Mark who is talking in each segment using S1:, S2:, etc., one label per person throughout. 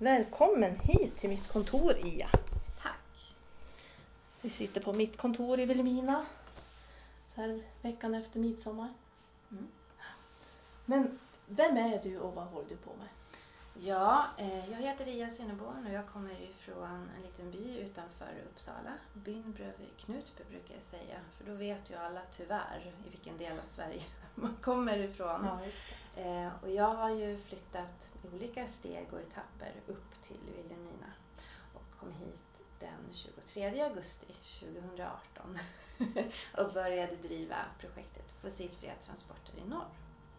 S1: Välkommen hit till mitt kontor Ia.
S2: Tack.
S1: Vi sitter på mitt kontor i Vilhelmina. Så här veckan efter midsommar.
S2: Mm.
S1: Men vem är du och vad håller du på med?
S2: Ja, eh, jag heter Ia Synnerborn och jag kommer ifrån en liten by utanför Uppsala. Byn bredvid Knutby brukar jag säga, för då vet ju alla tyvärr i vilken del av Sverige man kommer ifrån.
S1: Ja.
S2: Eh, och jag har ju flyttat i olika steg och etapper upp till Vilhelmina och kom hit den 23 augusti 2018 och började driva projektet Fossilfria transporter i norr.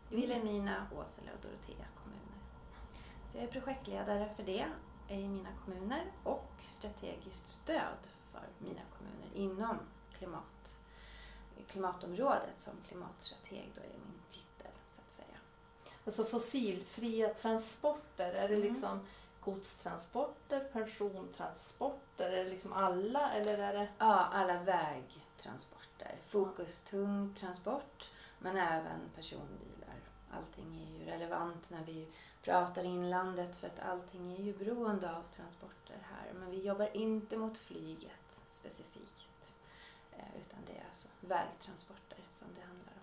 S2: I Vilhelmina, Åsele och Dorotea kommuner. Så jag är projektledare för det i mina kommuner och strategiskt stöd för mina kommuner inom klimat, klimatområdet som klimatstrateg då är min titel så att säga.
S1: Alltså fossilfria transporter, är det
S2: Mm.
S1: liksom godstransporter, persontransporter, är det liksom alla eller är det?
S2: Ja, alla vägtransporter. Fokus tung transport men även personbilar. Allting är ju relevant när vi pratar inlandet för att allting är ju beroende av transporter här. Men vi jobbar inte mot flyget specifikt. eh, Utan det är alltså vägtransporter som det handlar om.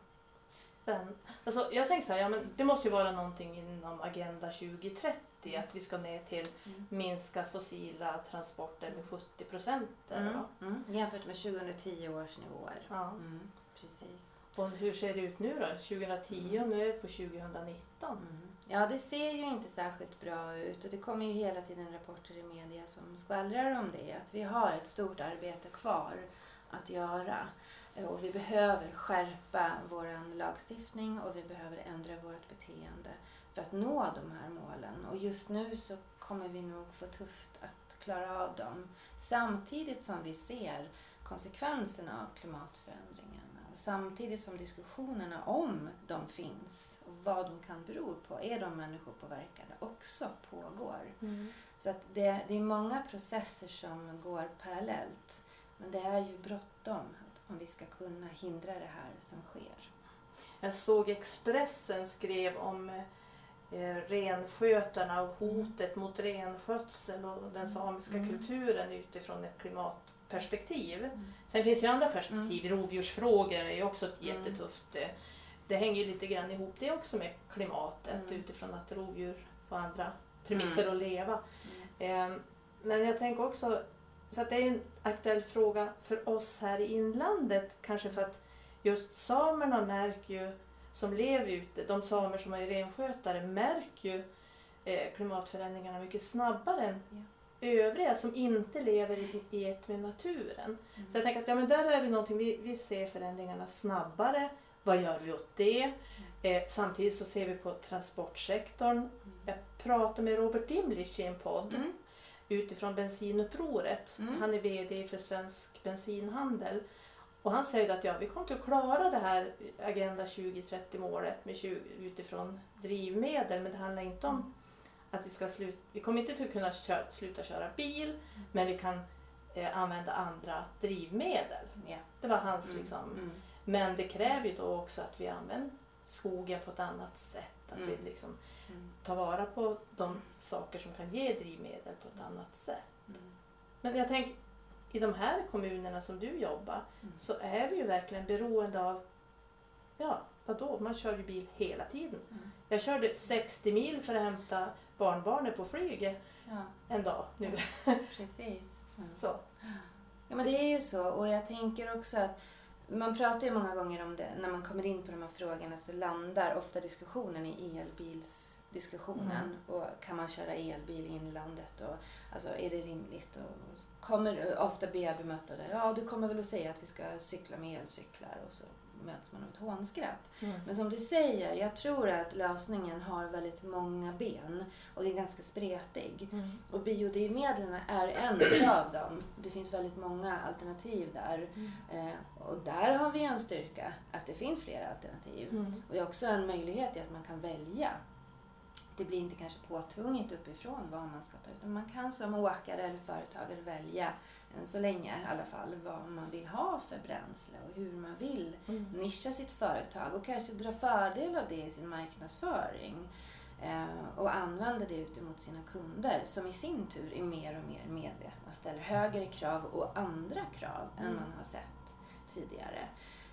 S1: Spänn... Alltså, jag tänker så här, ja, men det måste ju vara någonting inom Agenda 2030 att vi ska ner till minska fossila transporter med 70 procent.
S2: Mm. Mm. Jämfört med 2010 års nivåer.
S1: Ja.
S2: Mm. Precis.
S1: Och hur ser det ut nu då? 2010 och nu är vi på 2019.
S2: Ja, det ser ju inte särskilt bra ut. Och det kommer ju hela tiden rapporter i media som skvallrar om det. Att vi har ett stort arbete kvar att göra. Och vi behöver skärpa vår lagstiftning och vi behöver ändra vårt beteende för att nå de här målen. Och just nu så kommer vi nog få tufft att klara av dem. Samtidigt som vi ser konsekvenserna av klimatförändringarna. Och samtidigt som diskussionerna om de finns och vad de kan bero på, är de människopåverkade, också pågår. Så att det, det är många processer som går parallellt. Men det är ju bråttom om vi ska kunna hindra det här som sker.
S1: Jag såg Expressen skrev om eh, renskötarna och hotet mot renskötsel och den samiska
S2: Mm.
S1: kulturen utifrån ett klimatperspektiv. Sen finns ju andra perspektiv. Rovdjursfrågor är ju också ett
S2: Mm.
S1: jättetufft. eh, Det hänger ju lite grann ihop det också med klimatet
S2: Mm.
S1: utifrån att rovdjur får andra premisser
S2: Mm.
S1: att leva.
S2: Mm.
S1: Eh, Men jag tänker också, så att det är en aktuell fråga för oss här i inlandet kanske för att just samerna märker ju, som lever ute, de samer som är renskötare märker ju eh, klimatförändringarna mycket snabbare än övriga som inte lever i, i ett med naturen.
S2: Mm.
S1: Så jag tänker att ja, men där är det någonting, vi, vi ser förändringarna snabbare. Vad gör vi åt det? Eh, samtidigt så ser vi på transportsektorn. Jag pratade med Robert Dimlich i en podd
S2: Mm.
S1: utifrån bensinupproret.
S2: Mm.
S1: Han är VD för Svensk Bensinhandel. Och han säger att ja, vi kommer inte att klara det här Agenda 2030 målet med 20, utifrån drivmedel. Men det handlar inte om att vi ska sluta, vi kommer inte att kunna kö, sluta köra bil men vi kan eh, använda andra drivmedel.
S2: Ja.
S1: Det var hans
S2: Mm.
S1: liksom. Men det kräver ju då också att vi använder skogen på ett annat sätt. Att
S2: Mm.
S1: vi liksom
S2: Mm.
S1: tar vara på de saker som kan ge drivmedel på ett annat sätt.
S2: Mm.
S1: Men jag tänker, i de här kommunerna som du jobbar
S2: Mm.
S1: så är vi ju verkligen beroende av, ja vadå, man kör ju bil hela tiden.
S2: Mm.
S1: Jag körde 60 mil för att hämta barnbarnet på flyget
S2: Ja,
S1: en dag nu.
S2: precis.
S1: Så.
S2: Ja, men det är ju så. Och jag tänker också att man pratar ju många gånger om det, när man kommer in på de här frågorna så landar ofta diskussionen i elbilsdiskussionen.
S1: Mm.
S2: Och kan man köra elbil i inlandet? Och, alltså, är det rimligt? Och kommer, ofta blir jag bemött av det. Ja, du kommer väl att säga att vi ska cykla med elcyklar och så möts man av ett hånskratt.
S1: Mm.
S2: Men som du säger, jag tror att lösningen har väldigt många ben och det är ganska spretig.
S1: Mm.
S2: Och biodrivmedlen är en av dem. Det finns väldigt många alternativ där. Eh, och där har vi en styrka, att det finns flera alternativ.
S1: Mm.
S2: Och det är också en möjlighet i att man kan välja. Det blir inte kanske påtvunget uppifrån vad man ska ta utan man kan som åkare eller företagare välja, än så länge i alla fall, vad man vill ha för bränsle och hur man vill
S1: Mm.
S2: nischa sitt företag och kanske dra fördel av det i sin marknadsföring. Eh, och använder det utemot sina kunder som i sin tur är mer och mer medvetna och ställer högre krav och andra krav än
S1: Mm.
S2: man har sett tidigare.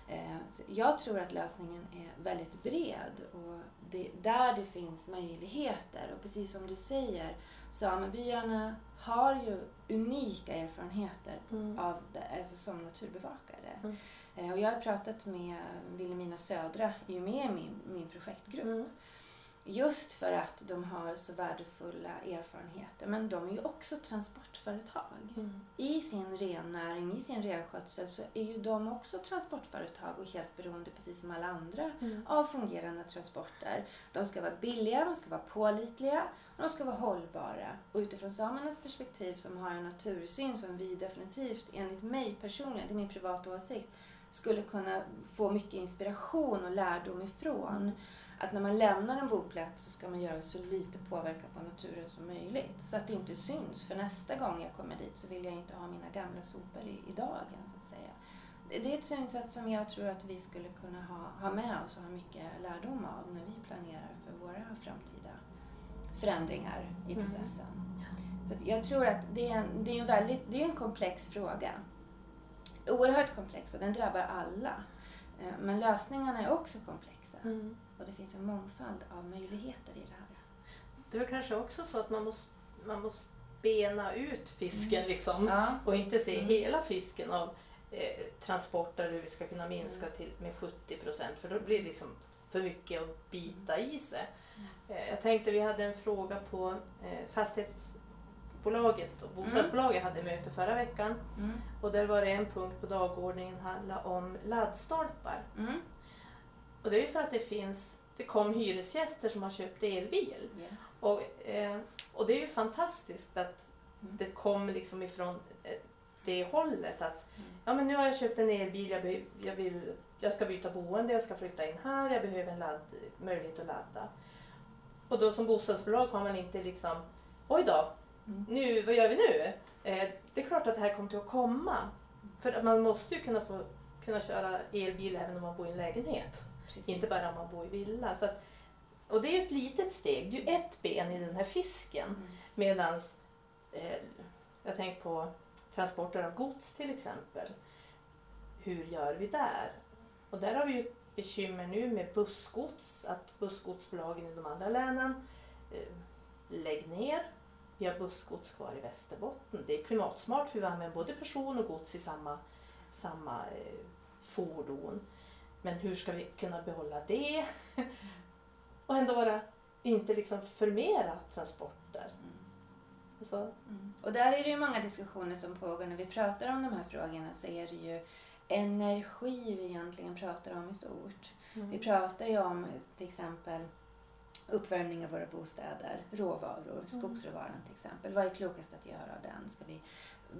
S2: Eh, så jag tror att lösningen är väldigt bred och det, där det finns möjligheter och precis som du säger, samebyarna har ju unika erfarenheter
S1: Mm.
S2: av det, alltså som naturbevakare.
S1: Mm.
S2: Eh, Och jag har pratat med Vilhelmina Södra, är ju med i min, min projektgrupp. Just för att de har så värdefulla erfarenheter. Men de är ju också transportföretag.
S1: Mm.
S2: I sin rennäring, i sin renskötsel så är ju de också transportföretag och helt beroende, precis som alla andra,
S1: Mm.
S2: av fungerande transporter. De ska vara billiga, de ska vara pålitliga och de ska vara hållbara. Och utifrån samernas perspektiv som har en natursyn som vi definitivt, enligt mig personligen, det är min privata åsikt, skulle kunna få mycket inspiration och lärdom ifrån. Att när man lämnar en boplats så ska man göra så lite påverkan på naturen som möjligt. Så att det inte syns. För nästa gång jag kommer dit så vill jag inte ha mina gamla sopor i, i dagen så att säga. Det är ett synsätt som jag tror att vi skulle kunna ha, ha med oss och ha mycket lärdom av när vi planerar för våra framtida förändringar i
S1: Mm.
S2: processen. Så att jag tror att det är en, det är en, väldigt, det är en komplex fråga. Oerhört komplex och den drabbar alla. Eh, Men lösningarna är också komplexa.
S1: Mm.
S2: Och det finns en mångfald av möjligheter i det här.
S1: Det är kanske också så att man måste, man måste bena ut fisken
S2: Mm.
S1: liksom.
S2: Ja.
S1: Och inte se
S2: Mm.
S1: hela fisken av eh, transporter hur vi ska kunna minska
S2: Mm.
S1: till med 70 procent för då blir det liksom för mycket att bita i sig.
S2: Mm.
S1: Eh, jag tänkte vi hade en fråga på eh, fastighetsbolaget och bostadsbolaget hade möte förra veckan
S2: Mm.
S1: och där var det en punkt på dagordningen handla om laddstolpar.
S2: Mm.
S1: Och det är ju för att det finns, det kom hyresgäster som har köpt elbil.
S2: Ja.
S1: Och, eh, och det är ju fantastiskt att
S2: Mm.
S1: det kom liksom ifrån eh, det hållet att
S2: Mm.
S1: ja men nu har jag köpt en elbil, jag, behöv, jag, vill, jag ska byta boende, jag ska flytta in här, jag behöver en ladd, möjlighet att ladda. Och då som bostadsbolag har man inte liksom, oj då,
S2: Mm.
S1: nu, vad gör vi nu? Eh, det är klart att det här kommer till att komma. För man måste ju kunna få kunna köra elbil även om man bor i en lägenhet.
S2: Precis.
S1: Inte bara om man bor i villa. Så att, och det är ju ett litet steg, det är ju ett ben i den här fisken.
S2: Mm.
S1: Medans, eh, jag tänker på transporter av gods till exempel. Hur gör vi där? Och där har vi ju bekymmer nu med bussgods, att bussgodsbolagen i de andra länen eh, lägger ner. Vi har bussgods kvar i Västerbotten. Det är klimatsmart för vi använder både person och gods i samma, samma eh, fordon. Men hur ska vi kunna behålla det? och ändå vara, inte liksom förmera transporter.
S2: Mm.
S1: Alltså,
S2: Mm. Och där är det ju många diskussioner som pågår när vi pratar om de här frågorna så är det ju energi vi egentligen pratar om i stort.
S1: Mm.
S2: Vi pratar ju om till exempel uppvärmning av våra bostäder, råvaror, skogsråvaran till exempel. Vad är klokast att göra av den? Ska vi,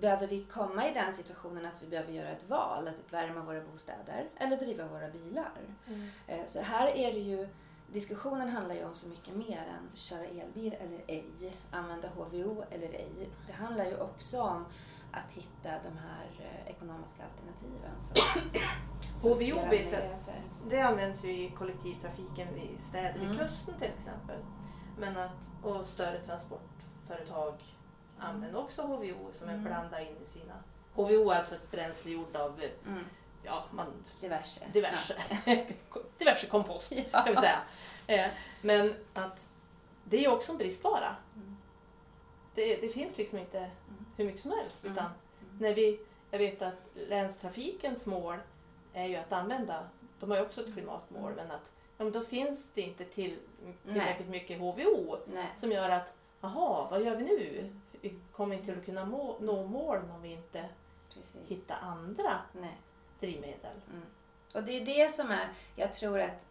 S2: behöver vi komma i den situationen att vi behöver göra ett val att uppvärma våra bostäder eller driva våra bilar?
S1: Mm.
S2: Eh, Så här är det ju, diskussionen handlar ju om så mycket mer än köra elbil eller ej, använda HVO eller ej. Det handlar ju också om att hitta de här eh, ekonomiska alternativen. Som,
S1: HVO vet jag. Det används ju i kollektivtrafiken i städer vid
S2: Mm.
S1: kusten till exempel. Men att, och större transportföretag använder också HVO som en
S2: Mm.
S1: blanda in i sina... HVO är alltså ett bränsle gjort av
S2: Mm,
S1: ja, man,
S2: diverse.
S1: diverse, diverse kompost
S2: Ja.
S1: kan vi säga. Eh, Men att det är också en bristvara.
S2: Mm.
S1: Det, det finns liksom inte hur mycket som helst.
S2: Mm.
S1: Utan när vi, jag vet att länstrafikens mål är ju att använda, de har ju också ett klimatmål, men att ja, men då finns det inte till, tillräckligt mycket HVO
S2: Nej.
S1: som gör att, jaha, vad gör vi nu? Kommer inte att kunna må, nå målen om vi inte
S2: Precis.
S1: hittar andra
S2: Nej.
S1: drivmedel.
S2: Mm. Och det är det som är, jag tror att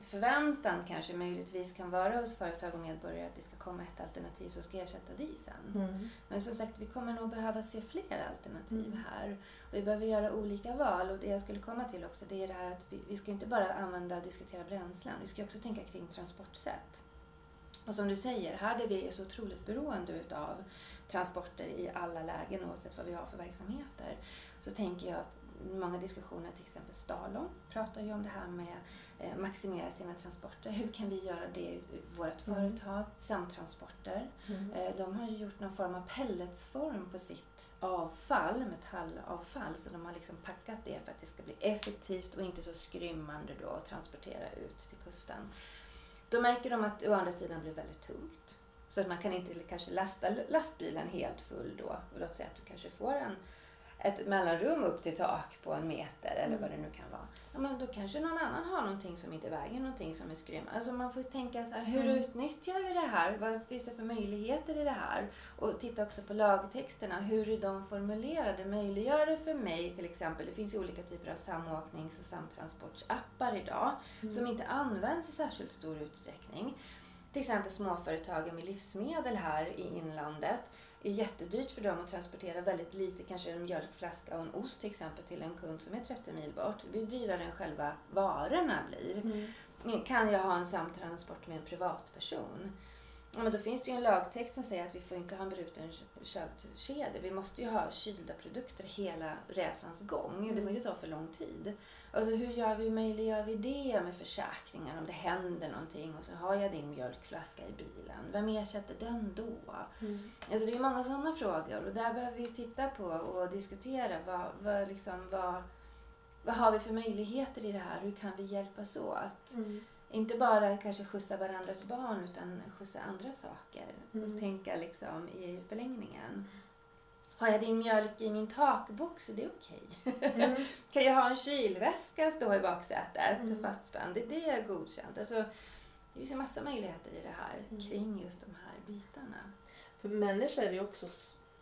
S2: förväntan kanske möjligtvis kan vara hos företag och medborgare att det ska komma ett alternativ som ska ersätta dieseln. Men som sagt, vi kommer nog behöva se fler alternativ
S1: Mm.
S2: här. Och vi behöver göra olika val. Och det jag skulle komma till också, det är det här att vi, vi ska inte bara använda och diskutera bränslen. Vi ska också tänka kring transportsätt. Och som du säger, här där vi är så otroligt beroende utav transporter i alla lägen oavsett vad vi har för verksamheter. Så tänker jag att många diskussioner, till exempel Stalon pratar ju om det här med eh, maximera sina transporter. Hur kan vi göra det i vårt
S1: Mm.
S2: företag? Samtransporter.
S1: Mm.
S2: Eh, De har ju gjort någon form av pelletsform på sitt avfall, metallavfall. Så de har liksom packat det för att det ska bli effektivt och inte så skrymmande då att transportera ut till kusten. Då märker de att det å andra sidan blir väldigt tungt. Så att man kan inte kanske lasta lastbilen helt full då. Och låt säga att du kanske får en, ett mellanrum upp till tak på en meter eller
S1: Mm.
S2: vad det nu kan vara. Ja, men då kanske någon annan har någonting som inte väger någonting som är skrymmande. Alltså man får tänka så här, hur
S1: Mm.
S2: utnyttjar vi det här? Vad finns det för möjligheter i det här? Och titta också på lagtexterna. Hur är de formulerade? Möjliggör det för mig till exempel, det finns ju olika typer av samåknings och samtransportsappar idag
S1: Mm.
S2: som inte används i särskilt stor utsträckning. Till exempel småföretagen med livsmedel här i inlandet. Det är jättedyrt för dem att transportera väldigt lite, kanske en mjölkflaska och en ost till exempel till en kund som är 30 mil bort. Det blir dyrare än själva varorna blir.
S1: Mm.
S2: Kan jag ha en samtransport med en privatperson? Ja, men då finns det ju en lagtext som säger att vi får inte ha en bruten köttkedja. Vi måste ju ha kylda produkter hela resans gång. Det får inte ta för lång tid. Alltså hur gör vi, möjliggör vi det med försäkringar om det händer någonting och så har jag din mjölkflaska i bilen. Vem ersätter den då?
S1: Mm.
S2: Alltså det är många sådana frågor och där behöver vi titta på och diskutera vad, vad, liksom, vad, vad har vi för möjligheter i det här? Hur kan vi hjälpas åt?
S1: Mm.
S2: Inte bara kanske skjutsa varandras barn utan skjutsa andra saker
S1: Mm.
S2: och tänka liksom i förlängningen. Har jag din mjölk i min takbox är det okej.
S1: Mm.
S2: kan jag ha en kylväska stå i baksätet
S1: Mm.
S2: fastspänd? Det det är godkänt. Alltså, det finns en massa möjligheter i det här
S1: Mm.
S2: kring just de här bitarna.
S1: För människor är ju också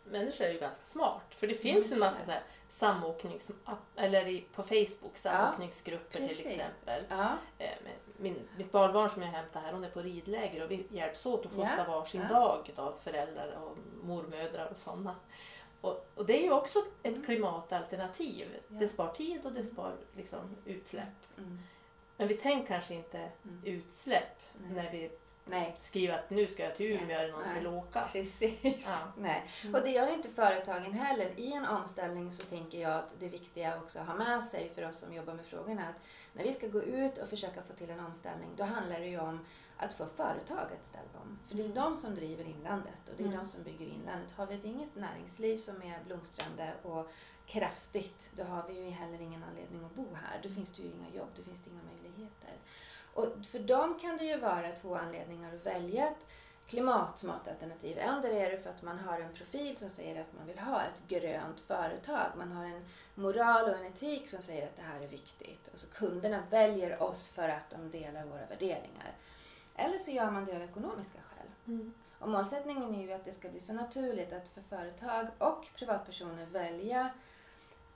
S1: människor är ju ganska smart. För det finns ju en massa så här samåknings... Eller på Facebook, samåkningsgrupper till
S2: precis.
S1: exempel.
S2: Ja,
S1: Eh, men Min, mitt barnbarn som jag hämtar här, hon är på ridläger och vi hjälps åt att skjutsa
S2: Ja,
S1: varsin
S2: ja.
S1: dag av föräldrar och mormödrar och sådana. Och, och det är ju också ett
S2: Mm.
S1: klimatalternativ.
S2: Ja.
S1: Det spar tid och det spar liksom, utsläpp.
S2: mm.
S1: Men vi tänker kanske inte
S2: Mm.
S1: utsläpp
S2: Nej.
S1: när vi
S2: Nej,
S1: skriver att nu ska jag till Umeå, är det någon som vill åka?
S2: precis.
S1: Ja.
S2: Nej.
S1: Mm.
S2: Och det gör ju inte företagen heller. I en omställning så tänker jag att det viktiga också att ha med sig för oss som jobbar med frågorna är att när vi ska gå ut och försöka få till en omställning då handlar det ju om att få företag att ställa om. För det är de som driver inlandet och det är
S1: Mm.
S2: de som bygger inlandet. Har vi ett inget näringsliv som är blomstrande och kraftigt då har vi ju heller ingen anledning att bo här. Då finns det ju inga jobb, då finns det inga möjligheter. Och för dem kan det ju vara två anledningar att välja ett klimatsmart alternativ. Ändå är det för att man har en profil som säger att man vill ha ett grönt företag. Man har en moral och en etik som säger att det här är viktigt. Och så kunderna väljer oss för att de delar våra värderingar. Eller så gör man det av ekonomiska skäl.
S1: Mm.
S2: Och målsättningen är ju att det ska bli så naturligt att för företag och privatpersoner välja,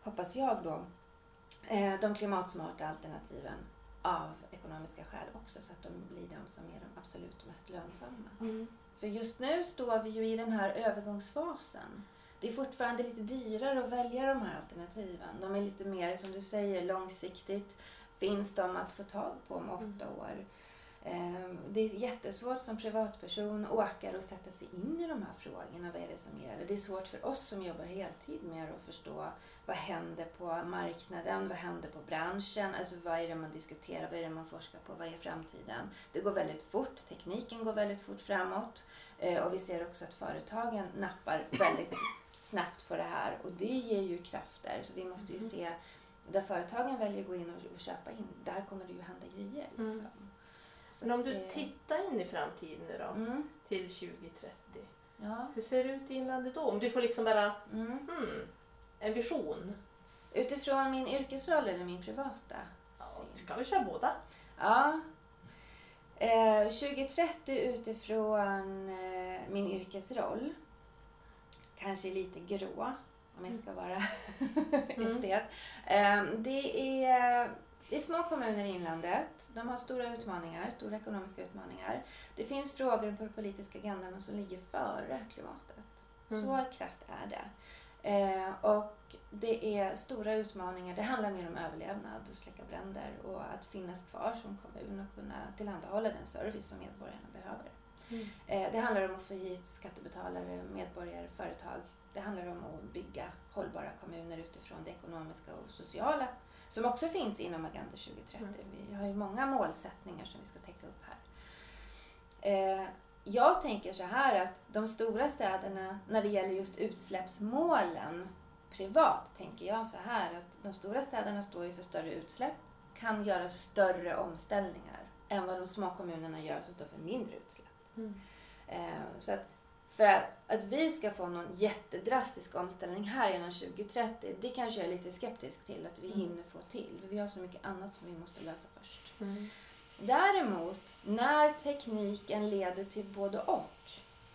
S2: hoppas jag då, eh, de klimatsmarta alternativen av ekonomiska skäl också så att de blir de som är de absolut mest lönsamma.
S1: Mm.
S2: För just nu står vi ju i den här övergångsfasen. Det är fortfarande lite dyrare att välja de här alternativen. De är lite mer, som du säger, långsiktigt. Finns de att få tag på om åtta år? Ehm, Det är jättesvårt som privatperson, åkare, att sätta sig in i de här frågorna. Vad är det som gäller? Det är svårt för oss som jobbar heltid med att förstå vad händer på marknaden? Vad händer på branschen? Alltså vad är det man diskuterar? Vad är det man forskar på? Vad är framtiden? Det går väldigt fort. Tekniken går väldigt fort framåt. Eh, Och vi ser också att företagen nappar väldigt snabbt på det här. Och det ger ju krafter. Så vi måste ju
S1: Mhm.
S2: se där företagen väljer att gå in och köpa in. Där kommer det ju hända grejer.
S1: Mm.
S2: Liksom. Så
S1: Men om du
S2: det-
S1: tittar in i framtiden nu då,
S2: Mm,
S1: till 2030.
S2: ja.
S1: Hur ser det ut i inlandet då? Om du får liksom bara,
S2: Mm.
S1: hmm, en vision.
S2: Utifrån min yrkesroll eller min privata
S1: Ja, du kan vi köra båda?
S2: Ja. Eh, 2030 utifrån eh, min yrkesroll. Kanske lite grå om jag ska vara
S1: Mm.
S2: estet. Eh, det, är, det är små kommuner i inlandet. De har stora utmaningar, stora ekonomiska utmaningar. Det finns frågor på den politiska agendan som ligger före klimatet.
S1: Mm.
S2: Så krasst är det. Eh, och det är stora utmaningar. Det handlar mer om överlevnad och släcka bränder och att finnas kvar som kommun och kunna tillhandahålla den service som medborgarna behöver.
S1: Mm.
S2: Eh, det handlar om att få hit skattebetalare, medborgare, företag Det handlar om att bygga hållbara kommuner utifrån det ekonomiska och sociala som också finns inom Agenda 2030. Mm. Vi har ju många målsättningar som vi ska täcka upp här. Eh, jag tänker så här att de stora städerna, när det gäller just utsläppsmålen privat, tänker jag så här att de stora städerna står ju för större utsläpp, kan göra större omställningar än vad de små kommunerna gör som står för mindre utsläpp. Mm. Eh, så att för att, att vi ska få någon jättedrastisk omställning här genom 2030, det kanske jag är lite skeptisk till att vi mm. hinner få till. För vi har så mycket annat som vi måste lösa först. Mm. Däremot, när tekniken leder till både och,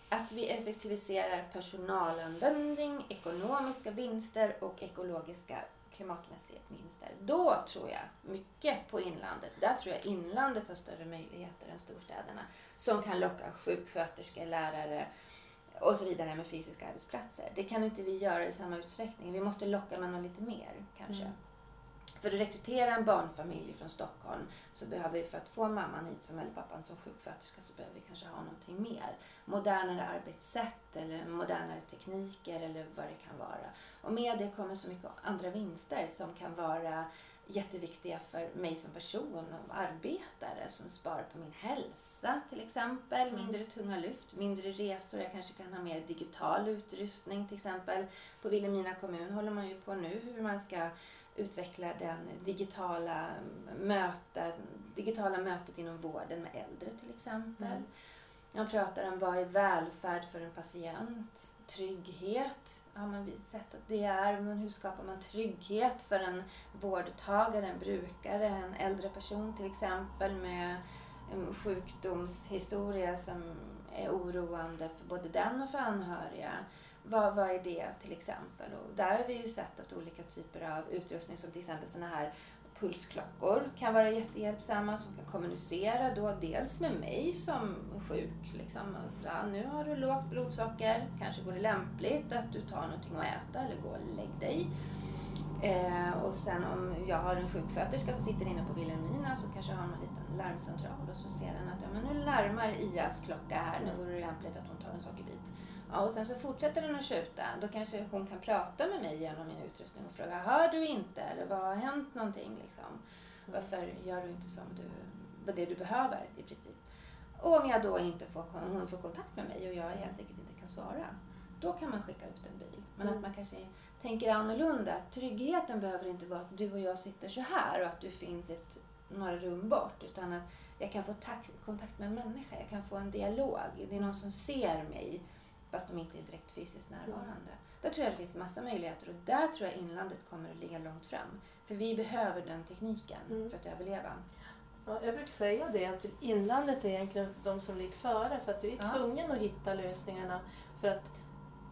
S2: att vi effektiviserar personalanvändning, ekonomiska vinster och ekologiska klimatmässiga vinster. Då tror jag mycket på inlandet. Där tror jag inlandet har större möjligheter än storstäderna som kan locka sjuksköterskor, lärare och så vidare med fysiska arbetsplatser. Det kan inte vi göra i samma utsträckning. Vi måste locka med något lite mer kanske. Mm. För att rekrytera en barnfamilj från Stockholm så behöver vi för att få mamman hit som, eller pappan som sjuksköterska så behöver vi kanske ha någonting mer. Modernare arbetssätt eller modernare tekniker eller vad det kan vara. Och med det kommer så mycket andra vinster som kan vara jätteviktiga för mig som person och arbetare som sparar på min hälsa till exempel. Mm. Mindre tunga lyft, mindre resor. Jag kanske kan ha mer digital utrustning till exempel. På Vilhelmina kommun håller man ju på nu hur man ska utveckla den digitala, möten, digitala mötet inom vården med äldre till exempel. Mm. Man pratar om vad är välfärd för en patient? Trygghet har man sett att det är, men hur skapar man trygghet för en vårdtagare, en brukare, en äldre person till exempel med en sjukdomshistoria som är oroande för både den och för anhöriga. Vad, vad är det till exempel? Och där har vi ju sett att olika typer av utrustning som till exempel sådana här pulsklockor kan vara jättehjälpsamma som kan kommunicera då dels med mig som sjuk. Liksom, ja, nu har du lågt blodsocker, kanske vore det lämpligt att du tar någonting att äta eller gå och lägg dig. Eh, och sen om jag har en sjuksköterska som sitter inne på Vilhelmina så kanske jag har en liten larmcentral och så ser den att ja, men nu larmar Ias klocka här, nu vore det lämpligt att hon tar en sockerbit. Ja, och sen så fortsätter den att tjuta. Då kanske hon kan prata med mig genom min utrustning och fråga Hör du inte? Eller vad har hänt någonting? Liksom? Varför gör du inte som du, vad det du behöver i princip? Och om jag då inte får, hon får kontakt med mig och jag helt enkelt inte kan svara. Då kan man skicka ut en bil. Men mm. att man kanske tänker annorlunda. Tryggheten behöver inte vara att du och jag sitter så här och att du finns ett, några rum bort. Utan att jag kan få kontakt med en människa. Jag kan få en dialog. Det är någon som ser mig fast de inte är direkt fysiskt närvarande. Där tror jag det finns massa möjligheter och där tror jag inlandet kommer att ligga långt fram. För vi behöver den tekniken mm. för att överleva.
S1: Ja, jag brukar säga det att inlandet är egentligen de som ligger före för att vi är ja. tvungna att hitta lösningarna för att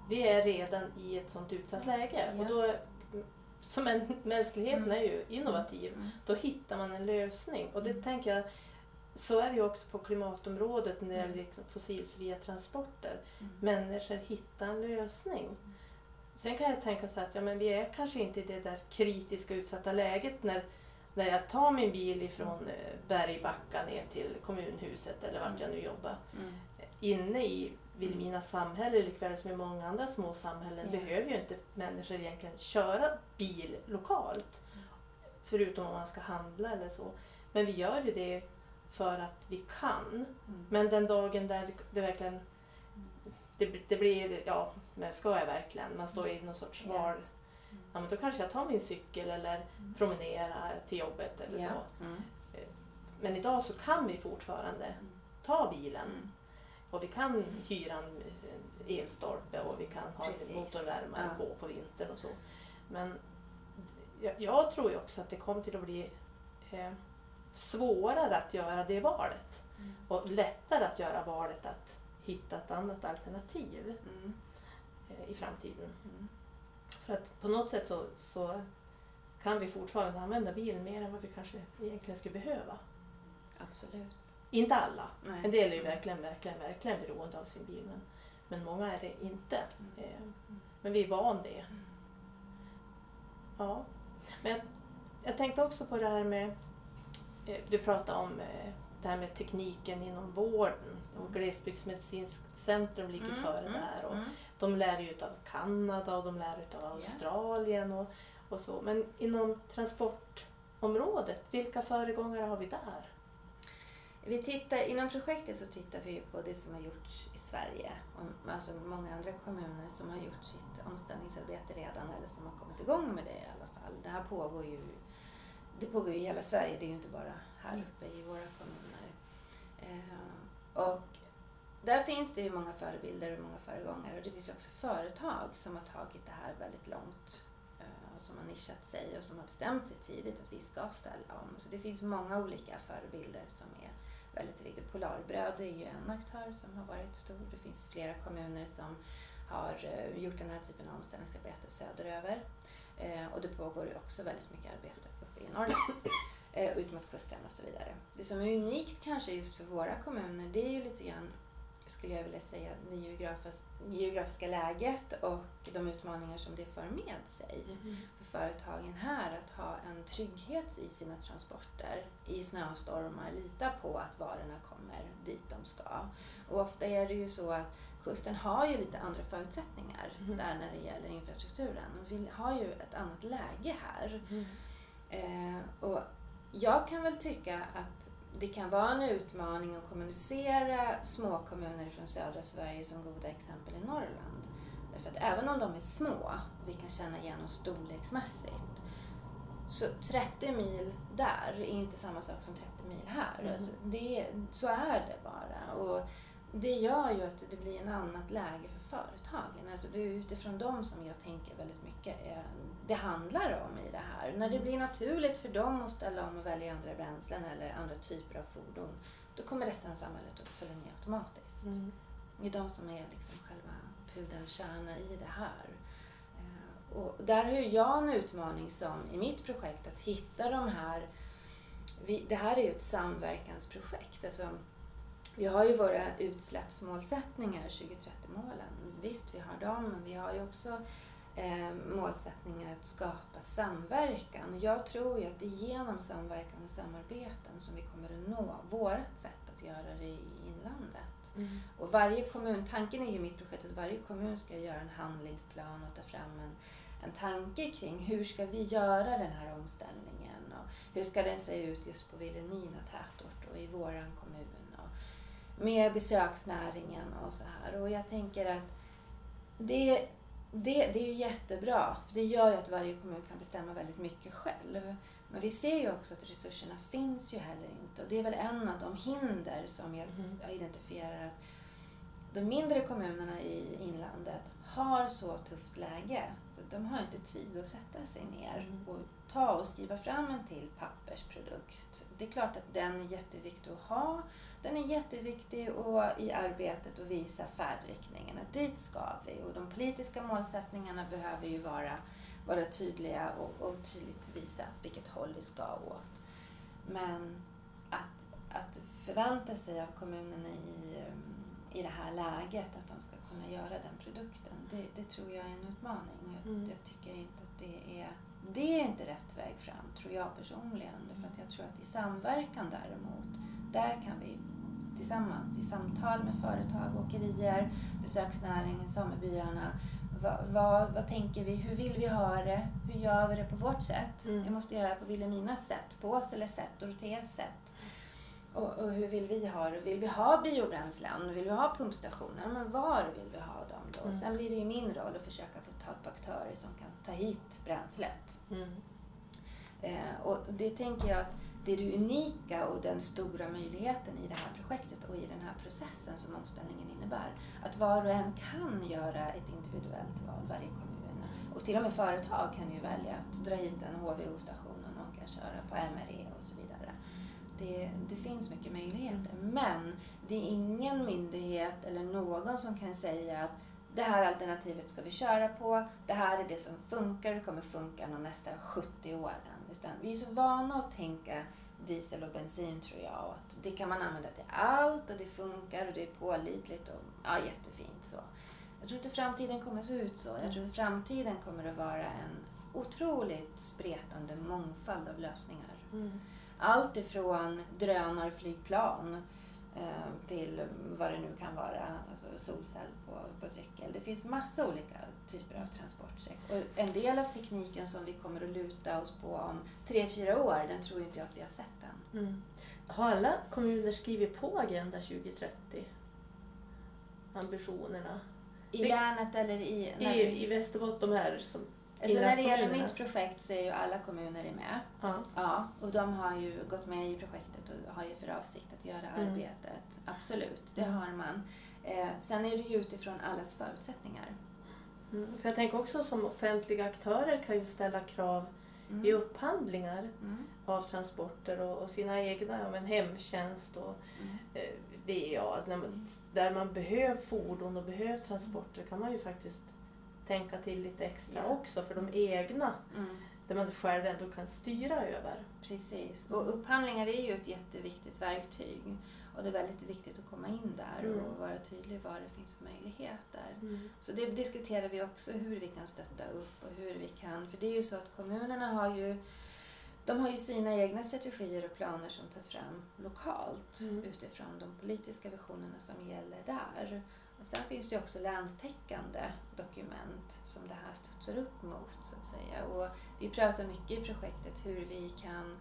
S1: vi är redan i ett sånt utsatt läge. Ja. Och då, som en, mänskligheten mm. är ju innovativ, mm. då hittar man en lösning. Och det mm. tänker jag så är det ju också på klimatområdet när det gäller liksom fossilfria transporter. Mm. Människor hittar en lösning. Sen kan jag tänka så att ja, men vi är kanske inte i det där kritiska utsatta läget när, när jag tar min bil ifrån eh, Bergbacka ner till kommunhuset eller vart jag nu jobbar. Mm. Inne i Vilhelmina samhälle likväl som i många andra små samhällen yeah. behöver ju inte människor egentligen köra bil lokalt. Mm. Förutom om man ska handla eller så. Men vi gör ju det för att vi kan. Mm. Men den dagen där det verkligen det, det, blir, ja, men ska jag verkligen? Man står i någon sorts val. Mm. Ja, men då kanske jag tar min cykel eller mm. promenerar till jobbet eller yeah. så. Mm. Eh, men idag så kan vi fortfarande mm. ta bilen. Mm. Och vi kan hyra en elstolpe och vi kan ha Precis. motorvärmare ja. på på vintern och så. Men jag, jag, tror ju också att det kommer till att bli eh, svårare att göra det valet. Mm. Och lättare att göra valet att hitta ett annat alternativ mm. eh, i framtiden. Mm. För att på något sätt så, så kan vi fortfarande använda bilen mer än vad vi kanske egentligen skulle behöva.
S2: Absolut.
S1: Inte alla. Nej. En del är ju verkligen, verkligen, verkligen beroende av sin bil. Men, men många är det inte. Mm. Eh, men vi är van det. Mm. Ja. Men jag, jag tänkte också på det här med du pratade om eh, det här med tekniken inom vården. Och Glesbygdsmedicinskt centrum ligger
S2: Mm,
S1: före
S2: mm,
S1: där. Och
S2: mm.
S1: De lär ju av Kanada och de lär av Australien och, och så. Men inom transportområdet, vilka föregångare har vi där?
S2: Vi tittar, inom projektet så tittar vi på det som har gjorts i Sverige. Och, alltså många andra kommuner som har gjort sitt omställningsarbete redan eller som har kommit igång med det i alla fall. Det här pågår ju, det pågår ju i hela Sverige, det är ju inte bara här uppe i våra kommuner. Eh, och där finns det ju många förebilder och många föregångare och det finns också företag som har tagit det här väldigt långt eh, och som har nischat sig och som har bestämt sig tidigt att vi ska ställa om. Så det finns många olika förebilder som är väldigt viktiga. Polarbröd är ju en aktör som har varit stor. Det finns flera kommuner som har eh, gjort den här typen av omställningsarbete söderöver. Eh, och det pågår ju också väldigt mycket arbete i Norrland. Eh, ut mot kusten och så vidare. Det som är unikt kanske just för våra kommuner det är ju lite grann skulle jag vilja säga, det geografis geografiska läget och de utmaningar som det för med sig för företagen här att ha en trygghet i sina transporter i snöstormar, lita på att varorna kommer dit de ska. Och ofta är det ju så att kusten har ju lite andra förutsättningar
S1: Mhm.
S2: där när det gäller infrastrukturen. Vi har ju ett annat läge här. Eh, och jag kan väl tycka att det kan vara en utmaning att kommunicera små kommuner från södra Sverige som goda exempel i Norrland. Därför att även om de är små vi kan känna igen oss storleksmässigt så 30 mil där är inte samma sak som 30 mil här.
S1: Mhm.
S2: Alltså det, så är det bara. Och det gör ju att det blir en annat läge för företagen. Alltså det är utifrån dem som jag tänker väldigt mycket är, det handlar om i det här. När det blir naturligt för dem att ställa om och välja andra bränslen eller andra typer av fordon, då kommer resten av samhället att följa med automatiskt.
S1: Mm.
S2: Det är de som är liksom själva pudelns kärna i det här. Eh, Och där har jag en utmaning som i mitt projekt att hitta de här... Det här är ju ett samverkansprojekt. Alltså, vi har ju våra utsläppsmålsättningar, 2030-målen. Visst, vi har dem, men vi har ju också eh, målsättningar att skapa samverkan. Jag tror ju att det är genom samverkan och samarbeten som vi kommer att nå vårt sätt att göra det i inlandet.
S1: Mm.
S2: Och varje kommun, tanken är ju i mitt projekt att varje kommun ska göra en handlingsplan och ta fram en, en tanke kring hur ska vi göra den här omställningen och hur ska den se ut just på Vilhelmina tätort och i våran kommun med besöksnäringen och så här. Och jag tänker att det, det, det är ju jättebra, för det gör ju att varje kommun kan bestämma väldigt mycket själv. Men vi ser ju också att resurserna finns ju heller inte och det är väl en av de hinder som jag, jag identifierar att de mindre kommunerna i inlandet har så tufft läge så de har inte tid att sätta sig ner
S1: Mm.
S2: och ta och skriva fram en till pappersprodukt. Det är klart att den är jätteviktig att ha. Den är jätteviktig och i arbetet att visa färdriktningen, att dit ska vi. Och de politiska målsättningarna behöver ju vara, vara tydliga och, och tydligt visa vilket håll vi ska åt. Men att, att förvänta sig av kommunerna i, i det här läget att de ska kunna göra den produkten, det, det tror jag är en utmaning. Jag,
S1: Mm.
S2: jag tycker inte att det är, det är inte rätt väg fram, tror jag personligen. Därför att jag tror att i samverkan däremot, där kan vi tillsammans i samtal med företag, åkerier, besöksnäringen, samebyarna. Vad, vad, vad tänker vi? Hur vill vi ha det? Hur gör vi det på vårt sätt?
S1: Mm.
S2: Vi måste göra det på Vilhelminas sätt, på Åseles sätt, Doroteas sätt. Och, och hur vill vi ha det? Vill vi ha biobränslen? Vill vi ha pumpstationer? Men var vill vi ha dem då?
S1: Mm.
S2: Sen blir det ju min roll att försöka få tag på aktörer som kan ta hit bränslet.
S1: Mm.
S2: Eh, och det tänker jag att det är det unika och den stora möjligheten i det här projektet och i den här processen som omställningen innebär. Att var och en kan göra ett individuellt val, varje kommun. Och till och med företag kan ju välja att dra hit en HVO-station och någon kan köra på MRE och så vidare. Det, det finns mycket möjligheter. Men det är ingen myndighet eller någon som kan säga att det här alternativet ska vi köra på, det här är det som funkar och det kommer funka de nästa 70 åren. Utan vi är så vana att tänka diesel och bensin tror jag. Och att det kan man använda till allt och det funkar och det är pålitligt och ja, jättefint så. Jag tror inte framtiden kommer se ut så. Jag tror att framtiden kommer att vara en otroligt spretande mångfald av lösningar.
S1: Mm.
S2: allt ifrån drönarflygplan till vad det nu kan vara, alltså solcell på, på cykel. Det finns massa olika typer av transportsätt. Och en del av tekniken som vi kommer att luta oss på om tre, fyra år, den tror inte jag att vi har sett än.
S1: Mm. Har alla kommuner skrivit på Agenda 2030? Ambitionerna?
S2: I länet eller i...
S1: I, I Västerbotten, de här som...
S2: alltså när det gäller mitt projekt så är ju alla kommuner med.
S1: Ja.
S2: Ja, och de har ju gått med i projektet och har ju för avsikt att göra
S1: Mm.
S2: arbetet. Absolut, det
S1: Mm.
S2: har man. Eh, sen är det ju utifrån allas förutsättningar.
S1: Mm. För jag tänker också som offentliga aktörer kan ju ställa krav
S2: Mm.
S1: i upphandlingar
S2: Mm.
S1: av transporter och, och sina egna, ja, men hemtjänst och
S2: Mm.
S1: eh, VA. Där man behöver fordon och behöver transporter kan man ju faktiskt tänka till lite extra
S2: Ja.
S1: också för de egna,
S2: Mm.
S1: där man själv ändå kan styra över.
S2: Precis. Och upphandlingar är ju ett jätteviktigt verktyg. Och det är väldigt viktigt att komma in där
S1: Mm.
S2: och vara tydlig var det finns möjligheter. Så det diskuterar vi också hur vi kan stötta upp och hur vi kan, för det är ju så att kommunerna har ju de har ju sina egna strategier och planer som tas fram lokalt
S1: Mm.
S2: utifrån de politiska visionerna som gäller där. Sen finns det också länstäckande dokument som det här studsar upp mot så att säga. Och vi pratar mycket i projektet hur vi kan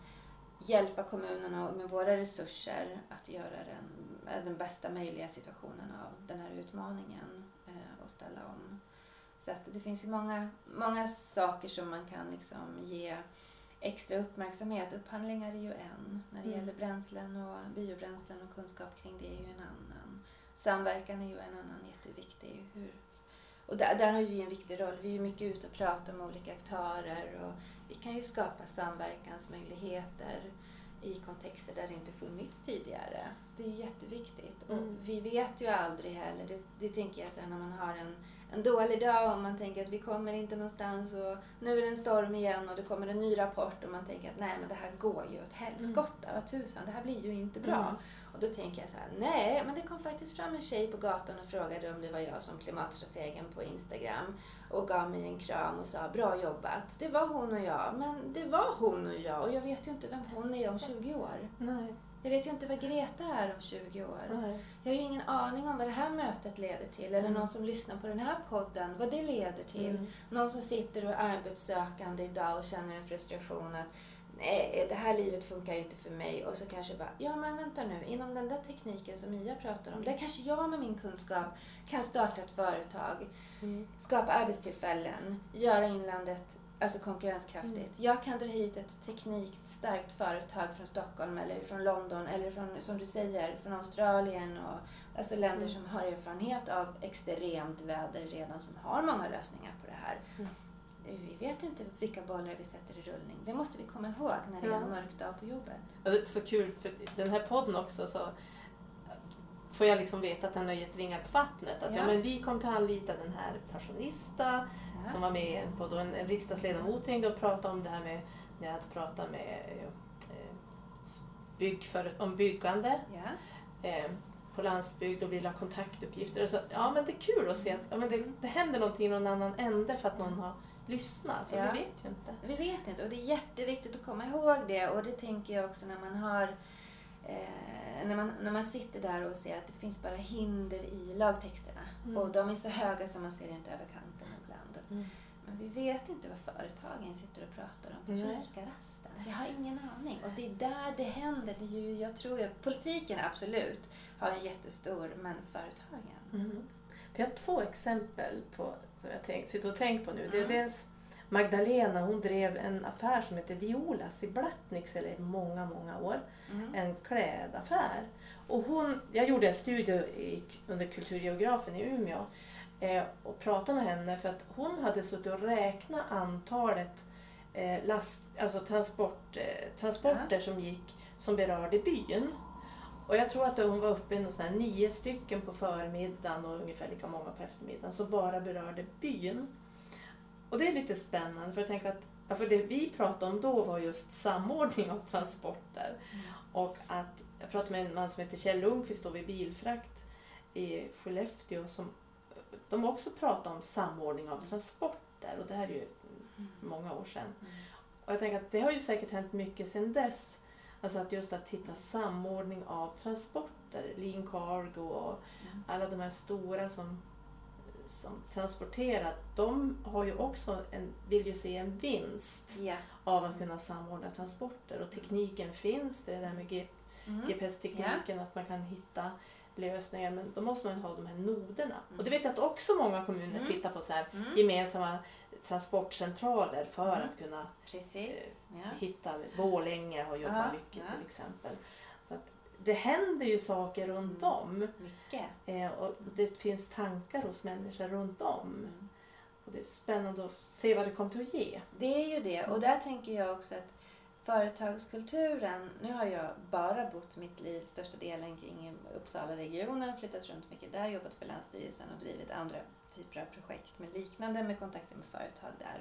S2: hjälpa kommunerna med våra resurser att göra den, den bästa möjliga situationen av den här utmaningen eh, och ställa om. Så att det finns ju många, många saker som man kan liksom ge extra uppmärksamhet. Upphandlingar är ju en. När det
S1: Mm.
S2: gäller bränslen och biobränslen och kunskap kring det är ju en annan. Samverkan är ju en annan jätteviktig. Hur, och där, där har ju vi en viktig roll. Vi är ju mycket ute och pratar med olika aktörer och vi kan ju skapa samverkansmöjligheter i kontexter där det inte funnits tidigare. Det är ju jätteviktigt.
S1: Mm.
S2: Och vi vet ju aldrig heller, det, det tänker jag sen när man har en, en dålig dag och man tänker att vi kommer inte någonstans och nu är det en storm igen och det kommer en ny rapport och man tänker att nej men det här går ju åt helskotta, vad tusan, det här blir ju inte bra.
S1: Mm.
S2: Och då tänker jag så här, nej, men det kom faktiskt fram en tjej på gatan och frågade om det var jag som klimatstrategen på Instagram och gav mig en kram och sa bra jobbat. Det var hon och jag, men det var hon och jag och jag vet ju inte vem hon är om 20 år.
S1: Nej,
S2: Jag vet ju inte vad Greta är om 20 år.
S1: nej.
S2: Jag har ju ingen aning om vad det här mötet leder till eller
S1: Mm.
S2: någon som lyssnar på den här podden, vad det leder till.
S1: Mm.
S2: Någon som sitter och är arbetssökande idag och känner en frustration att nej, det här livet funkar inte för mig. Och så kanske bara, ja men vänta nu, inom den där tekniken som Mia pratar om, där kanske jag med min kunskap kan starta ett företag,
S1: Mm.
S2: skapa arbetstillfällen, göra inlandet alltså konkurrenskraftigt.
S1: Mm.
S2: Jag kan dra hit ett teknikt starkt företag från Stockholm eller från London eller från, som du säger, från Australien och alltså länder
S1: Mm.
S2: som har erfarenhet av extremt väder redan, som har många lösningar på det här.
S1: Mm.
S2: Vi vet inte vilka bollar vi sätter i rullning. Det måste vi komma ihåg när det är en mörk dag på jobbet.
S1: Ja, det är så kul för den här podden också så får jag liksom veta att den har gett ringar på vattnet. Att ja.
S2: Ja.
S1: men vi kommer att anlita den här passionista
S2: Ja.
S1: som var med podd och en, en riksdagsledamot ringde och pratade om det här med när jag hade pratat med eh, bygg för, om byggande eh, på landsbygd och vill ha kontaktuppgifter. Och så, ja men det är kul att se att ja, men det, det händer någonting i någon annan ände för att någon har lyssnat. Så
S2: Ja.
S1: vi vet ju inte.
S2: Vi vet inte och det är jätteviktigt att komma ihåg det och det tänker jag också när man har eh, när, man, när man sitter där och ser att det finns bara hinder i lagtexterna
S1: Mm.
S2: och de är så höga så man ser inte över kanten ibland.
S1: Mm.
S2: Men vi vet inte vad företagen sitter och pratar om på fikarasten. Vi har ingen aning och det är där det händer. Det är ju, jag tror ju, politiken absolut har en jättestor, men företagen.
S1: Mm. Vi har två exempel på, som jag tänk, sitter och tänker på nu. Det är
S2: Mm.
S1: dels Magdalena, hon drev en affär som heter Violas i Blattnicksele i många, många år.
S2: Mm.
S1: En klädaffär. Och hon, jag gjorde en studie i, under kulturgeografen i Umeå eh, och pratade med henne för att hon hade suttit och räknat antalet eh, last, alltså transport, eh, transporter som gick som berörde byn. Och jag tror att hon var uppe i sån nio stycken på förmiddagen och ungefär lika många på eftermiddagen som bara berörde byn. Och det är lite spännande för jag tänker att ja, för det vi pratade om då var just samordning av transporter.
S2: Mm.
S1: Och att jag pratade med en man som heter Kjell Lundqvist då vid Bilfrakt i Skellefteå som de också pratade om samordning av transporter och det här är ju
S2: Mm.
S1: många år sedan.
S2: Mm.
S1: Och jag tänker att det har ju säkert hänt mycket sedan dess. Alltså att just att hitta samordning av transporter, Lean Cargo och
S2: Mm.
S1: alla de här stora som, som transporterar, de har ju också en, vill ju se en vinst
S2: Ja.
S1: av att kunna samordna transporter och tekniken finns, det där med G-
S2: Mm.
S1: GPS-tekniken, att man kan hitta lösningar men då måste man ha de här noderna.
S2: Mm.
S1: Och det vet jag att också många kommuner
S2: Mm.
S1: tittar på så här
S2: Mm.
S1: gemensamma transportcentraler för
S2: Mm.
S1: att kunna
S2: Precis. Ja.
S1: hitta, Borlänge har jobbat
S2: Ja,
S1: mycket
S2: ja.
S1: till exempel. Så att det händer ju saker runt
S2: Mm.
S1: om eh, och det finns tankar hos människor runt om.
S2: Mm.
S1: Och det är spännande att se vad det kommer att ge.
S2: Det är ju det. Och där tänker jag också att företagskulturen, nu har jag bara bott mitt liv största delen kring Uppsala-regionen, flyttat runt mycket där, jobbat för Länsstyrelsen och drivit andra typer av projekt med liknande, med kontakter med företag där.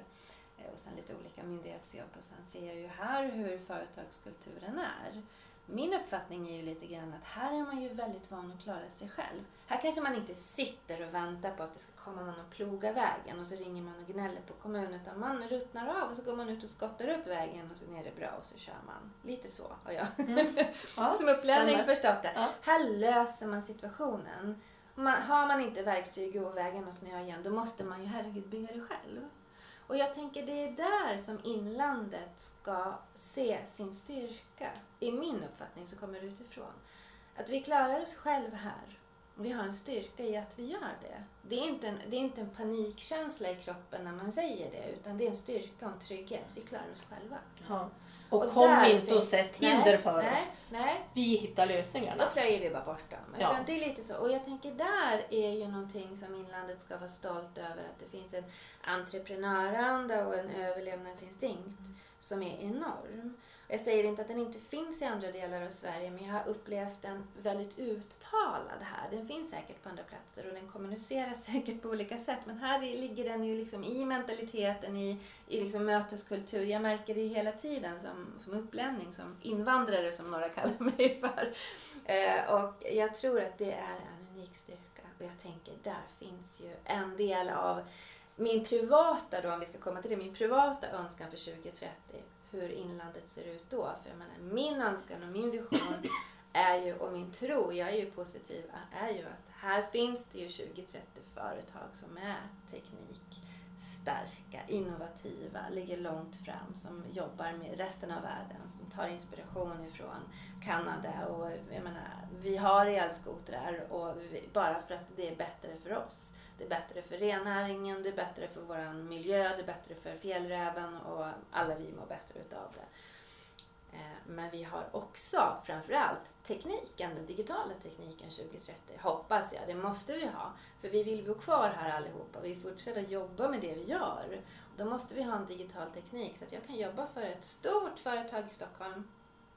S2: Eh, och sen lite olika myndighetsjobb och sen ser jag ju här hur företagskulturen är. Min uppfattning är ju lite grann att här är man ju väldigt van att klara sig själv. Här kanske man inte sitter och väntar på att det ska komma någon och ploga vägen och så ringer man och gnäller på kommunen utan man ruttnar av och så går man ut och skottar upp vägen och sen är det bra och så kör man. Lite så har jag
S1: Ja,
S2: som upplärning förstått det.
S1: Ja.
S2: Här löser man situationen. Man, har man inte verktyg och vägen och snö igen då måste man ju herregud bygga det själv. Och jag tänker det är där som inlandet ska se sin styrka. I min uppfattning så kommer det utifrån. Att vi klarar oss själva här. Vi har en styrka i att vi gör det. Det är, inte en, det är inte en panikkänsla i kroppen när man säger det utan det är en styrka och en trygghet. Vi klarar oss själva.
S1: Ja. Och,
S2: Och
S1: kom inte och
S2: finns-
S1: sätt
S2: Nej,
S1: hinder för
S2: nej,
S1: oss.
S2: Nej,
S1: Vi hittar
S2: Då
S1: lösningarna.
S2: plöjer vi bara bort dem.
S1: Ja.
S2: Utan det är lite så. Och jag tänker där är ju någonting som inlandet ska vara stolt över. Att det finns en entreprenöranda och en överlevnadsinstinkt som är enorm. Jag säger inte att den inte finns i andra delar av Sverige men jag har upplevt den väldigt uttalad här. Den finns säkert på andra platser och den kommuniceras säkert på olika sätt. Men här ligger den ju liksom i mentaliteten, i, i liksom möteskultur. Jag märker det hela tiden som, som upplänning, som invandrare som några kallar mig för. Eh, och jag tror att det är en unik styrka. Och jag tänker, där finns ju en del av min privata, då, om vi ska komma till det, min privata önskan för 2030. Hur inlandet ser ut då. För jag menar, min önskan och min vision är ju, och min tro, jag är ju positiv, är ju att här finns det ju 20-30 företag som är teknikstarka, innovativa, ligger långt fram, som jobbar med resten av världen, som tar inspiration ifrån Kanada och jag menar, vi har elskotrar och vi, bara för att det är bättre för oss. Det är bättre för rennäringen, det är bättre för vår miljö, det är bättre för fjällräven och alla vi mår bättre utav det. Eh, men vi har också framförallt tekniken, den digitala tekniken 2030. Hoppas jag, det måste vi ha. För vi vill bo kvar här allihopa. Vi fortsätter jobba med det vi gör. Då måste vi ha en digital teknik så att jag kan jobba för ett stort företag i Stockholm.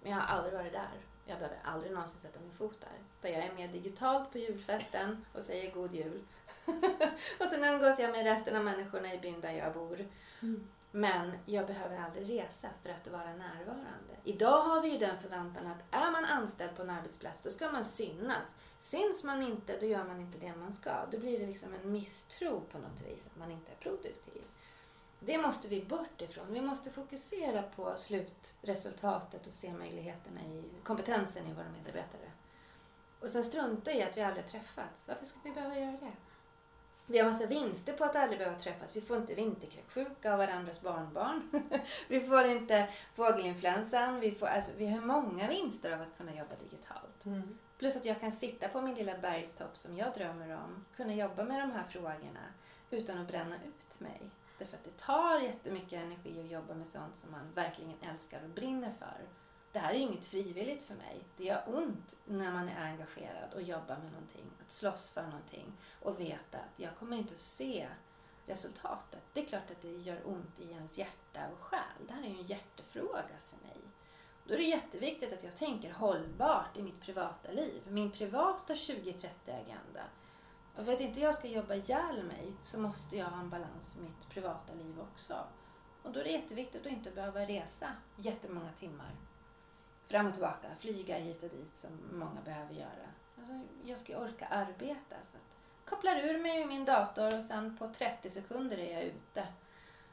S2: Men jag har aldrig varit där. Jag behöver aldrig någonsin sätta min fot där. För jag är med digitalt på julfesten och säger god jul. och sen umgås jag med resten av människorna i byn där jag bor.
S1: Mm.
S2: Men jag behöver aldrig resa för att vara närvarande. Idag har vi ju den förväntan att är man anställd på en arbetsplats då ska man synas. Syns man inte då gör man inte det man ska. Då blir det liksom en misstro på något vis att man inte är produktiv. Det måste vi bort ifrån. Vi måste fokusera på slutresultatet och se möjligheterna i kompetensen i våra medarbetare. Och sen strunta i att vi aldrig har träffats. Varför ska vi behöva göra det? Vi har massa vinster på att aldrig behöva träffas. Vi får inte vinterkräksjuka av varandras barnbarn. vi får inte fågelinfluensan. Vi, får, alltså, vi har många vinster av att kunna jobba digitalt.
S1: Mm.
S2: Plus att jag kan sitta på min lilla bergstopp som jag drömmer om. Kunna jobba med de här frågorna utan att bränna ut mig. Därför att det tar jättemycket energi att jobba med sånt som man verkligen älskar och brinner för. Det här är inget frivilligt för mig. Det gör ont när man är engagerad och jobbar med någonting. Att slåss för någonting och veta att jag kommer inte att se resultatet. Det är klart att det gör ont i ens hjärta och själ. Det här är ju en hjärtefråga för mig. Då är det jätteviktigt att jag tänker hållbart i mitt privata liv. Min privata 2030-agenda. Och för att inte jag ska jobba ihjäl mig så måste jag ha en balans i mitt privata liv också. Och då är det jätteviktigt att inte behöva resa jättemånga timmar. Fram och tillbaka, flyga hit och dit som många behöver göra. Alltså, jag ska orka arbeta. Så att kopplar ur mig min dator och sen på 30 sekunder är jag ute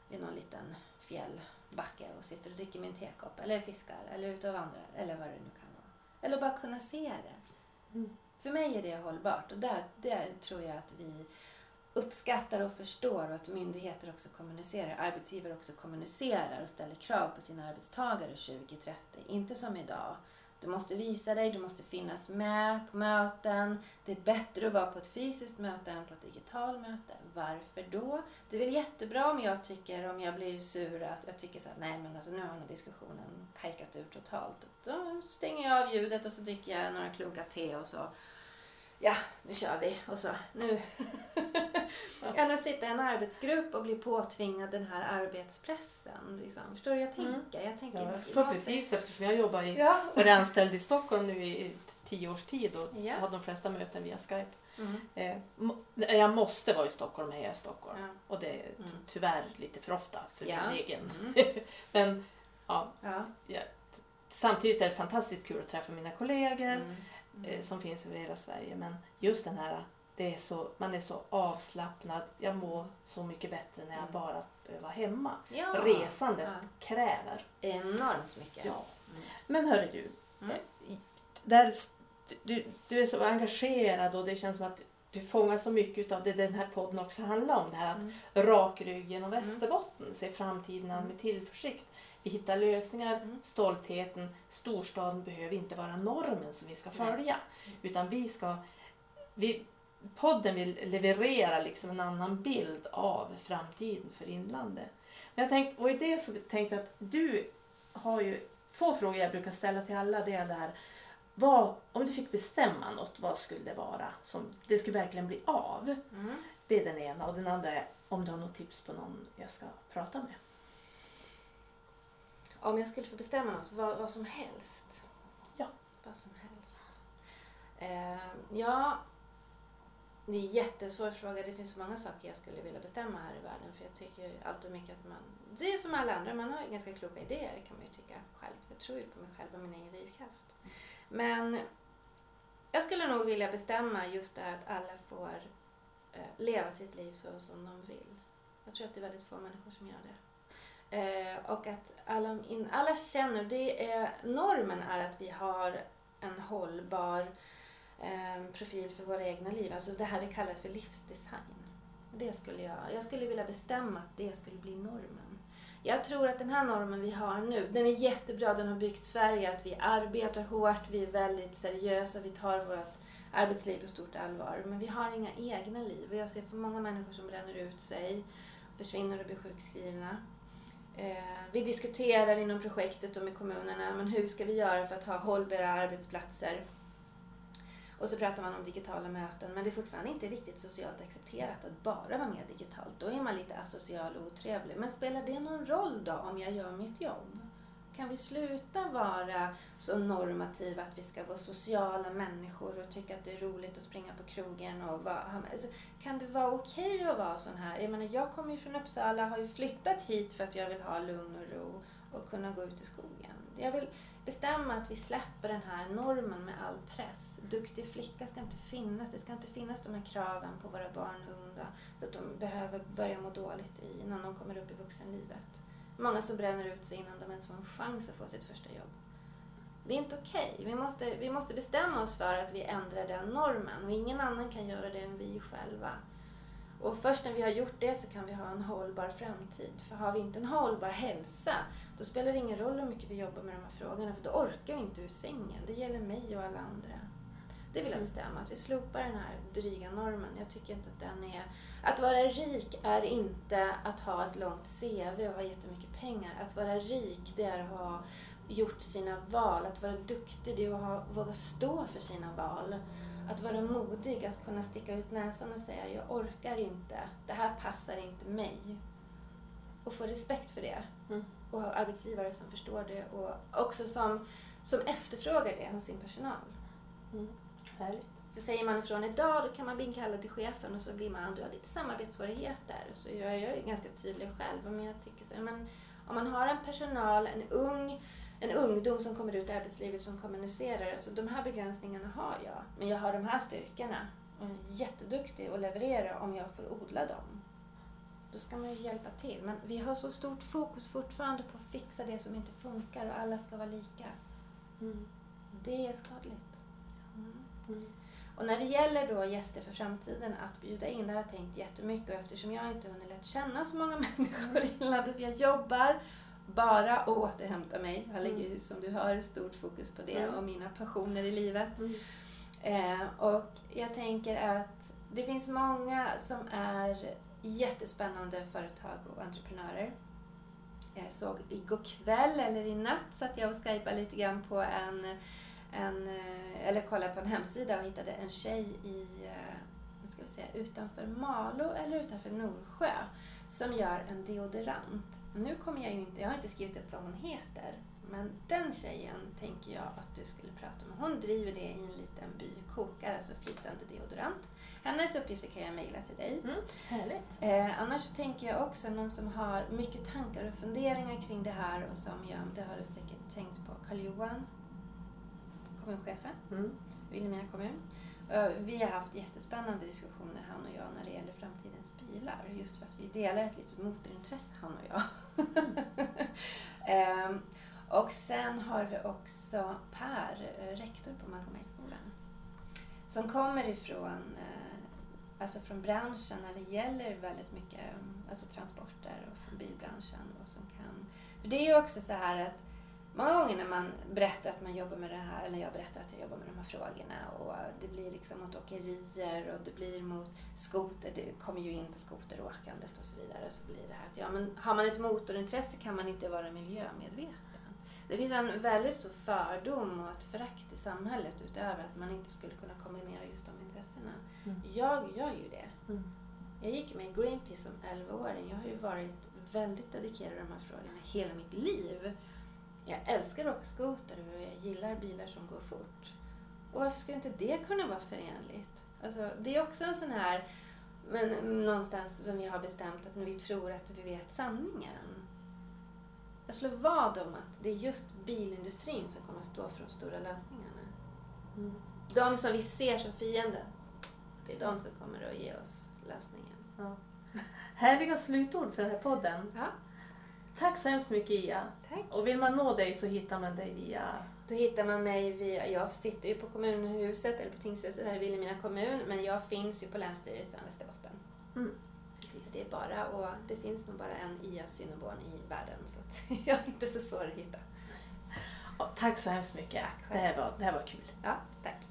S2: vid någon liten fjällbacke och sitter och dricker min tekopp eller fiskar eller ute och vandrar eller vad det nu kan vara. Eller bara kunna se det.
S1: Mm.
S2: För mig är det hållbart och där, där tror jag att vi uppskattar och förstår och att myndigheter också kommunicerar, arbetsgivare också kommunicerar och ställer krav på sina arbetstagare 2030. Inte som idag. Du måste visa dig, du måste finnas med på möten. Det är bättre att vara på ett fysiskt möte än på ett digitalt möte. Varför då? Det är väl jättebra om jag tycker, om jag blir sur, att jag tycker så här, nej men alltså nu har den här diskussionen kajkat ur totalt. Då stänger jag av ljudet och så dricker jag några klunkar te och så ja, nu kör vi. Och så, nu. Att sitta i en arbetsgrupp och bli påtvingad den här arbetspressen. Liksom. Förstår du jag
S1: Mm.
S2: tänker? Jag, tänker
S1: Ja, jag förstår precis eftersom jag jobbar i,
S2: Ja.
S1: varit anställd i Stockholm nu i tio års tid och
S2: Ja.
S1: har de flesta möten via Skype.
S2: Mm.
S1: Eh, jag måste vara i Stockholm när jag är i Stockholm.
S2: Ja.
S1: Och det är
S2: Mm.
S1: tyvärr lite för ofta för
S2: Ja.
S1: min egen.
S2: Mm.
S1: Men ja,
S2: Ja.
S1: samtidigt är det fantastiskt kul att träffa mina kollegor
S2: Mm.
S1: eh,
S2: Mm.
S1: som finns över hela Sverige. Men just den här, det är så, man är så avslappnad. Jag mår så mycket bättre när jag
S2: Mm.
S1: bara behöver vara hemma.
S2: Ja.
S1: Resandet
S2: Ja.
S1: kräver.
S2: Enormt mycket.
S1: Ja.
S2: Mm.
S1: Men hörru du,
S2: Mm.
S1: eh, där, du, du är så engagerad och det känns som att du fångar så mycket av det den här podden också handlar om. Det här att
S2: Mm.
S1: rygg genom Västerbotten, se framtiden an med tillförsikt. Vi hittar lösningar,
S2: Mm.
S1: stoltheten. Storstaden behöver inte vara normen som vi ska följa. Utan vi ska... Vi, podden vill leverera liksom en annan bild av framtiden för inlandet. Men jag tänkt, och i det så tänkte jag att du har ju två frågor jag brukar ställa till alla. Det är det här, vad, om du fick bestämma något, vad skulle det vara? Som det skulle verkligen bli av.
S2: Mm.
S1: Det är den ena. Och den andra är om du har något tips på någon jag ska prata med.
S2: Om jag skulle få bestämma något, vad, vad som helst?
S1: Ja.
S2: Vad som helst. Eh, ja, det är en jättesvår fråga. Det finns så många saker jag skulle vilja bestämma här i världen. För jag tycker ju allt och mycket att man... Det är som alla andra, man har ganska kloka idéer kan man ju tycka själv. Jag tror ju på mig själv och min egen drivkraft. Men jag skulle nog vilja bestämma just det här att alla får eh, leva sitt liv så som de vill. Jag tror att det är väldigt få människor som gör det. Eh, och att alla, in, alla känner, det är, normen är att vi har en hållbar eh, profil för våra egna liv. Alltså det här vi kallar för livsdesign. Det skulle jag, jag skulle vilja bestämma att det skulle bli normen. Jag tror att den här normen vi har nu, den är jättebra, den har byggt Sverige, att vi arbetar hårt, vi är väldigt seriösa, vi tar vårt arbetsliv på stort allvar. Men vi har inga egna liv och jag ser för många människor som bränner ut sig, försvinner och blir sjukskrivna. Eh, vi diskuterar inom projektet och med kommunerna, men hur ska vi göra för att ha hållbara arbetsplatser? Och så pratar man om digitala möten, men det är fortfarande inte riktigt socialt accepterat att bara vara med digitalt. Då är man lite asocial och otrevlig. Men spelar det någon roll då om jag gör mitt jobb? Kan vi sluta vara så normativa att vi ska vara sociala människor och tycka att det är roligt att springa på krogen och vara, alltså, Kan det vara okej att vara sån här? Jag menar, jag kommer ju från Uppsala, har ju flyttat hit för att jag vill ha lugn och ro och kunna gå ut i skogen. Jag vill bestämma att vi släpper den här normen med all press. Duktig flicka ska inte finnas. Det ska inte finnas de här kraven på våra barn och unga så att de behöver börja må dåligt i, innan de kommer upp i vuxenlivet. Många som bränner ut sig innan de ens får en chans att få sitt första jobb. Det är inte okej. Vi, måste, vi måste bestämma oss för att vi ändrar den normen och ingen annan kan göra det än vi själva. Och först när vi har gjort det så kan vi ha en hållbar framtid. För har vi inte en hållbar hälsa, då spelar det ingen roll hur mycket vi jobbar med de här frågorna, för då orkar vi inte ur sängen. Det gäller mig och alla andra. Det vill jag bestämma, att vi slopar den här dryga normen. Jag tycker inte att den är... Att vara rik är inte att ha ett långt CV och ha jättemycket pengar. Att vara rik, det är att ha gjort sina val. Att vara duktig, det är att ha, våga stå för sina val. Att vara modig, att kunna sticka ut näsan och säga jag orkar inte, det här passar inte mig. Och få respekt för det.
S1: Mm.
S2: Och ha arbetsgivare som förstår det och också som, som efterfrågar det hos sin personal.
S1: Mm. Härligt.
S2: För säger man ifrån idag då kan man bli inkallad till chefen och så blir man, du har lite samarbetssvårigheter. Så jag, jag är ganska tydlig själv. Men jag tycker så, men om man har en personal, en ung en ungdom som kommer ut i arbetslivet som kommunicerar. Alltså de här begränsningarna har jag. Men jag har de här styrkorna. Och är jätteduktig att leverera om jag får odla dem. då ska man ju hjälpa till. Men vi har så stort fokus fortfarande på att fixa det som inte funkar och alla ska vara lika.
S1: Mm.
S2: Det är skadligt. Mm. Och när det gäller då gäster för framtiden att bjuda in, det har jag tänkt jättemycket och eftersom jag inte hunnit lärt känna så många människor i landet, för jag jobbar bara och återhämta mig. Jag lägger ju som du hör stort fokus på det
S1: Mm.
S2: och mina passioner i livet.
S1: Mm.
S2: Eh, och jag tänker att det finns många som är jättespännande företag och entreprenörer. Jag såg igår kväll eller i natt satt jag och skypade lite grann på en, en eh, eller kollade på en hemsida och hittade en tjej i, eh, vad ska vi säga, utanför Malå eller utanför Norsjö som gör en deodorant. Nu kommer jag ju inte, jag har inte skrivit upp vad hon heter, men den tjejen tänker jag att du skulle prata med. Hon driver det i en liten by, kokar alltså flytande deodorant. Hennes uppgifter kan jag mejla till dig.
S1: Mm. Härligt.
S2: Eh, annars så tänker jag också någon som har mycket tankar och funderingar kring det här och som jag, det har du säkert tänkt på, Karl-Johan, kommunchefen,
S1: Mm.
S2: Vilhelmina kommun. Vi har haft jättespännande diskussioner han och jag när det gäller framtidens bilar. Just för att vi delar ett litet motorintresse han och jag. Ehm, och sen har vi också Per, eh, rektor på Malmöskolan. Som kommer ifrån eh, alltså från branschen när det gäller väldigt mycket alltså transporter och från bilbranschen. Och som kan, för det är ju också så här att många gånger när man berättar att man jobbar med det här, eller jag berättar att jag jobbar med de här frågorna och det blir liksom mot åkerier och det blir mot skoter, det kommer ju in på skoteråkandet och så vidare. Så blir det här att ja, men har man ett motorintresse kan man inte vara miljömedveten. Det finns en väldigt stor fördom och ett förakt i samhället utöver att man inte skulle kunna kombinera just de intressena.
S1: Mm.
S2: Jag gör ju det.
S1: Mm.
S2: Jag gick med i Greenpeace som 11-åring. Jag har ju varit väldigt dedikerad i de här frågorna hela mitt liv. Jag älskar att åka skoter och jag gillar bilar som går fort. Och varför skulle inte det kunna vara förenligt? Alltså, det är också en sån här, men någonstans som vi har bestämt att vi tror att vi vet sanningen. Jag slår vad om att det är just bilindustrin som kommer att stå för de stora lösningarna.
S1: Mm.
S2: De som vi ser som fiender, det är de som kommer att ge oss lösningen.
S1: Ja. Härliga slutord för den här podden.
S2: Ja,
S1: Tack så hemskt mycket Ia.
S2: tack.
S1: Och vill man nå dig så hittar man dig via...
S2: Då hittar man mig via, jag sitter ju på kommunhuset, eller på tingshuset här i Vilhelmina kommun, men jag finns ju på Länsstyrelsen Västerbotten.
S1: Mm.
S2: Så det är bara, och det finns nog bara en IA Synnerborn i världen, så att jag är inte så svår att hitta.
S1: Ja, tack så hemskt mycket.
S2: Tack
S1: det, här var, det här var kul.
S2: Ja, tack.